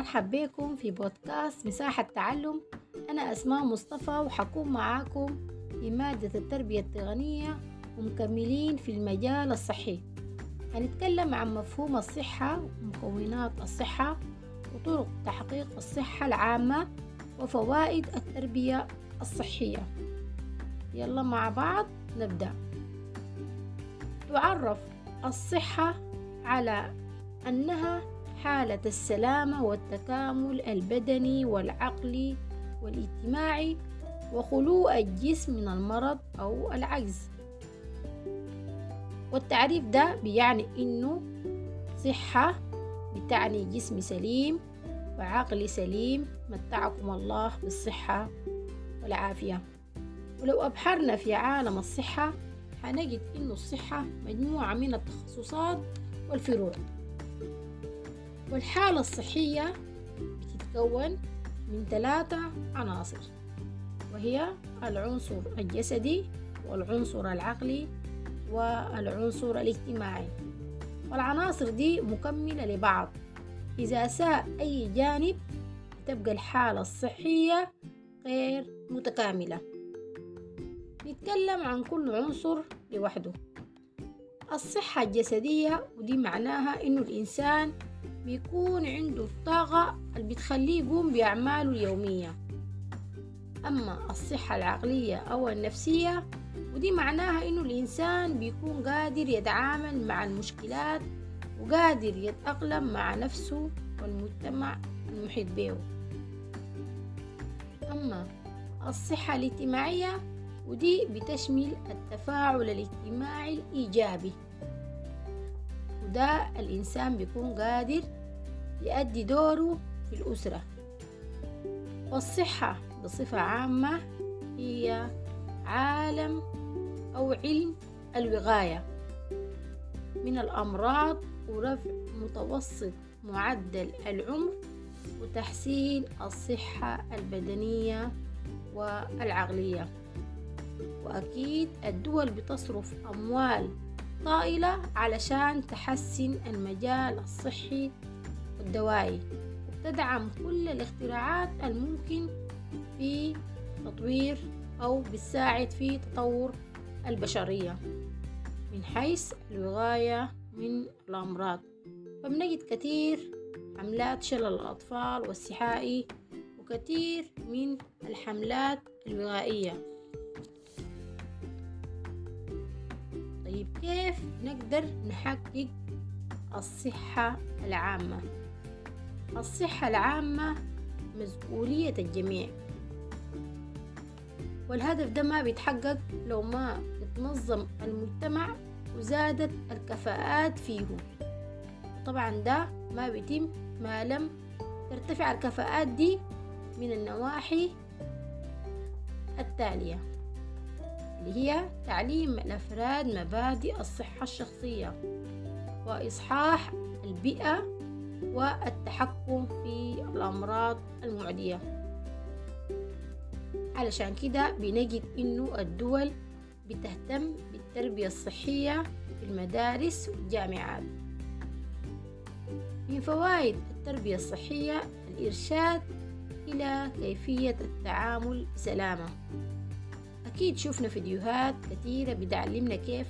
ومرحب بكم في بودكاست مساحة تعلم أنا أسماء مصطفى وحكون معاكم في مادة التربية التقنية ومكملين في المجال الصحي. هنتكلم عن مفهوم الصحة ومكونات الصحة وطرق تحقيق الصحة العامة وفوائد التربية الصحية. يلا مع بعض نبدأ. تعرف الصحة على أنها حالة السلامة والتكامل البدني والعقلي والاجتماعي وخلو الجسم من المرض أو العجز. والتعريف ده بيعني إنه صحة بتعني جسم سليم وعقل سليم. متعكم الله بالصحة والعافية. ولو أبحرنا في عالم الصحة هنجد إنه الصحة مجموعة من التخصصات والفروع. والحالة الصحية بتتكون من ثلاثة عناصر وهي العنصر الجسدي والعنصر العقلي والعنصر الاجتماعي. والعناصر دي مكملة لبعض. إذا ساء أي جانب تبقى الحالة الصحية غير متكاملة. نتكلم عن كل عنصر لوحده. الصحة الجسدية ودي معناها إنه الإنسان بيكون عنده الطاقة اللي بتخليه يقوم بأعماله اليومية. أما الصحة العقلية أو النفسية ودي معناها إنه الإنسان بيكون قادر يتعامل مع المشكلات وقادر يتأقلم مع نفسه والمجتمع المحيط به أما الصحة الاجتماعية ودي بتشمل التفاعل الاجتماعي الإيجابي. وده الإنسان بيكون قادر يؤدي دوره في الأسرة. والصحة بصفة عامة هي عالم أو علم الوقاية من الأمراض ورفع متوسط معدل العمر وتحسين الصحة البدنية والعقلية. وأكيد الدول بتصرف أموال طائلة علشان تحسن المجال الصحي والدوائي. وتدعم كل الاختراعات الممكن في تطوير أو بتساعد في تطور البشرية من حيث الوقاية من الأمراض. فبنجد كثير حملات شلل الأطفال والسحائي وكثير من الحملات الوقائية كيف نقدر نحقق الصحة العامة؟ الصحة العامة مسؤولية الجميع. والهدف ده ما بيتحقق لو ما يتنظم المجتمع وزادت الكفاءات فيه. طبعا ده ما بيتم ما لم ترتفع الكفاءات دي من النواحي التالية. اللي هي تعليم الأفراد مبادئ الصحة الشخصية وإصحاح البيئة والتحكم في الأمراض المعدية. علشان كده بنجد إنه الدول بتهتم بالتربية الصحية في المدارس والجامعات. من فوائد التربية الصحية الإرشاد إلى كيفية التعامل بسلامة أكيد شفنا فيديوهات كثيرة بتعلمنا كيف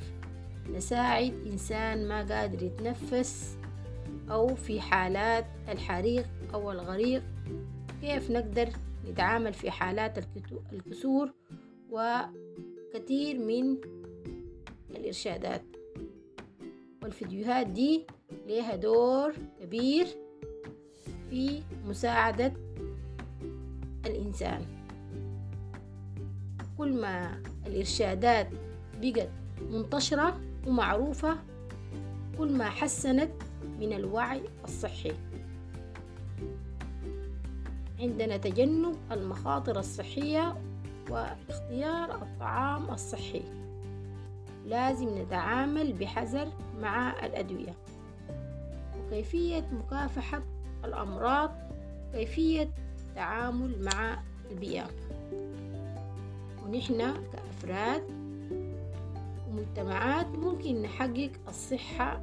نساعد إنسان ما قادر يتنفس أو في حالات الحريق أو الغريق. كيف نقدر نتعامل في حالات الكسور وكثير من الإرشادات. والفيديوهات دي لها دور كبير في مساعدة الإنسان. كل ما الإرشادات بقت منتشرة ومعروفة كل ما حسنت من الوعي الصحي. عندنا تجنب المخاطر الصحية واختيار الطعام الصحي. لازم نتعامل بحذر مع الأدوية. وكيفية مكافحة الأمراض كيفية التعامل مع البيئة. ونحن كأفراد ومجتمعات ممكن نحقق الصحة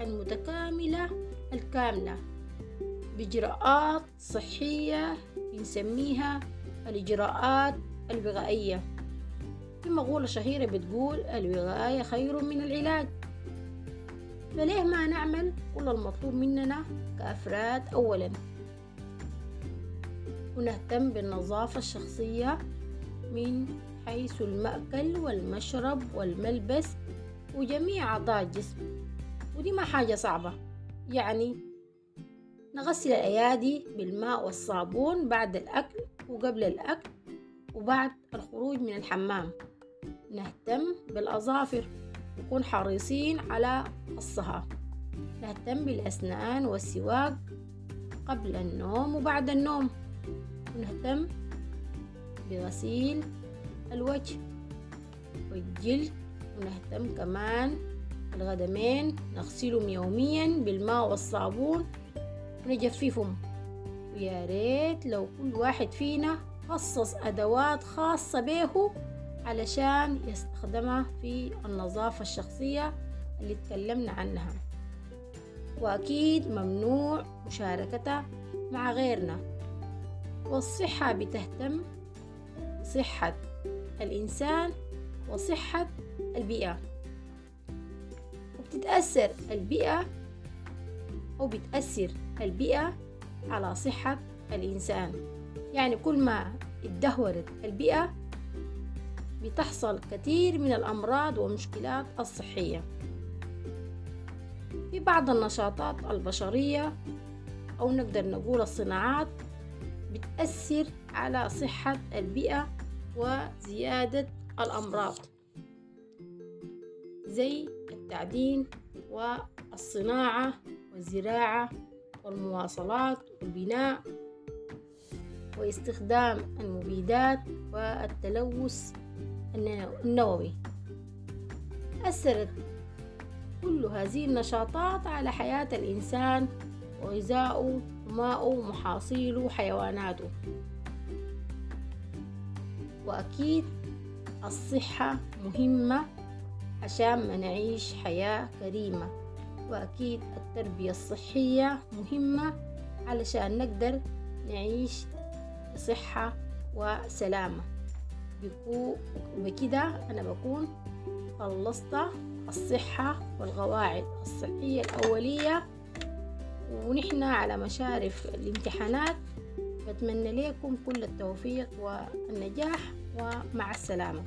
المتكاملة الكاملة بإجراءات صحية بنسميها الإجراءات الوقائية في مقولة شهيرة بتقول الوقاية خير من العلاج فليه ما نعمل كل المطلوب مننا كأفراد أولا؟ ونهتم بالنظافة الشخصية من حيث المأكل والمشرب والملبس وجميع أعضاء الجسم. ودي ما حاجة صعبة. يعني نغسل الأيادي بالماء والصابون بعد الأكل وقبل الأكل وبعد الخروج من الحمام. نهتم بالأظافر. نكون حريصين على قصها. نهتم بالأسنان والسواك قبل النوم وبعد النوم. ونهتم بغسيل الوجه والجلد ونهتم كمان القدمين نغسلهم يوميا بالماء والصابون ونجففهم. ويا ريت لو كل واحد فينا خصص أدوات خاصة به علشان يستخدمها في النظافة الشخصية اللي تكلمنا عنها. وأكيد ممنوع مشاركتها مع غيرنا. والصحة بتهتم بصحة الإنسان وصحة البيئة. وبتتأثر البيئة أو بتأثر البيئة على صحة الإنسان. يعني كل ما اتدهورت البيئة بتحصل كثير من الأمراض والمشكلات الصحية. في بعض النشاطات البشرية أو نقدر نقول الصناعات بتأثر على صحة البيئة وزيادة الأمراض. زي التعدين والصناعة والزراعة والمواصلات والبناء واستخدام المبيدات والتلوث النووي. أثرت كل هذه النشاطات على حياة الإنسان وغذاؤه وماؤه ومحاصيله وحيواناته وأكيد الصحة مهمة عشان ما نعيش حياة كريمة. وأكيد التربية الصحية مهمة علشان نقدر نعيش بصحة وسلامة. وبكده أنا بكون خلصت الصحة والقواعد الصحية الأولية. ونحن على مشارف الامتحانات. بتمنى لكم كل التوفيق والنجاح. ومع السلامة.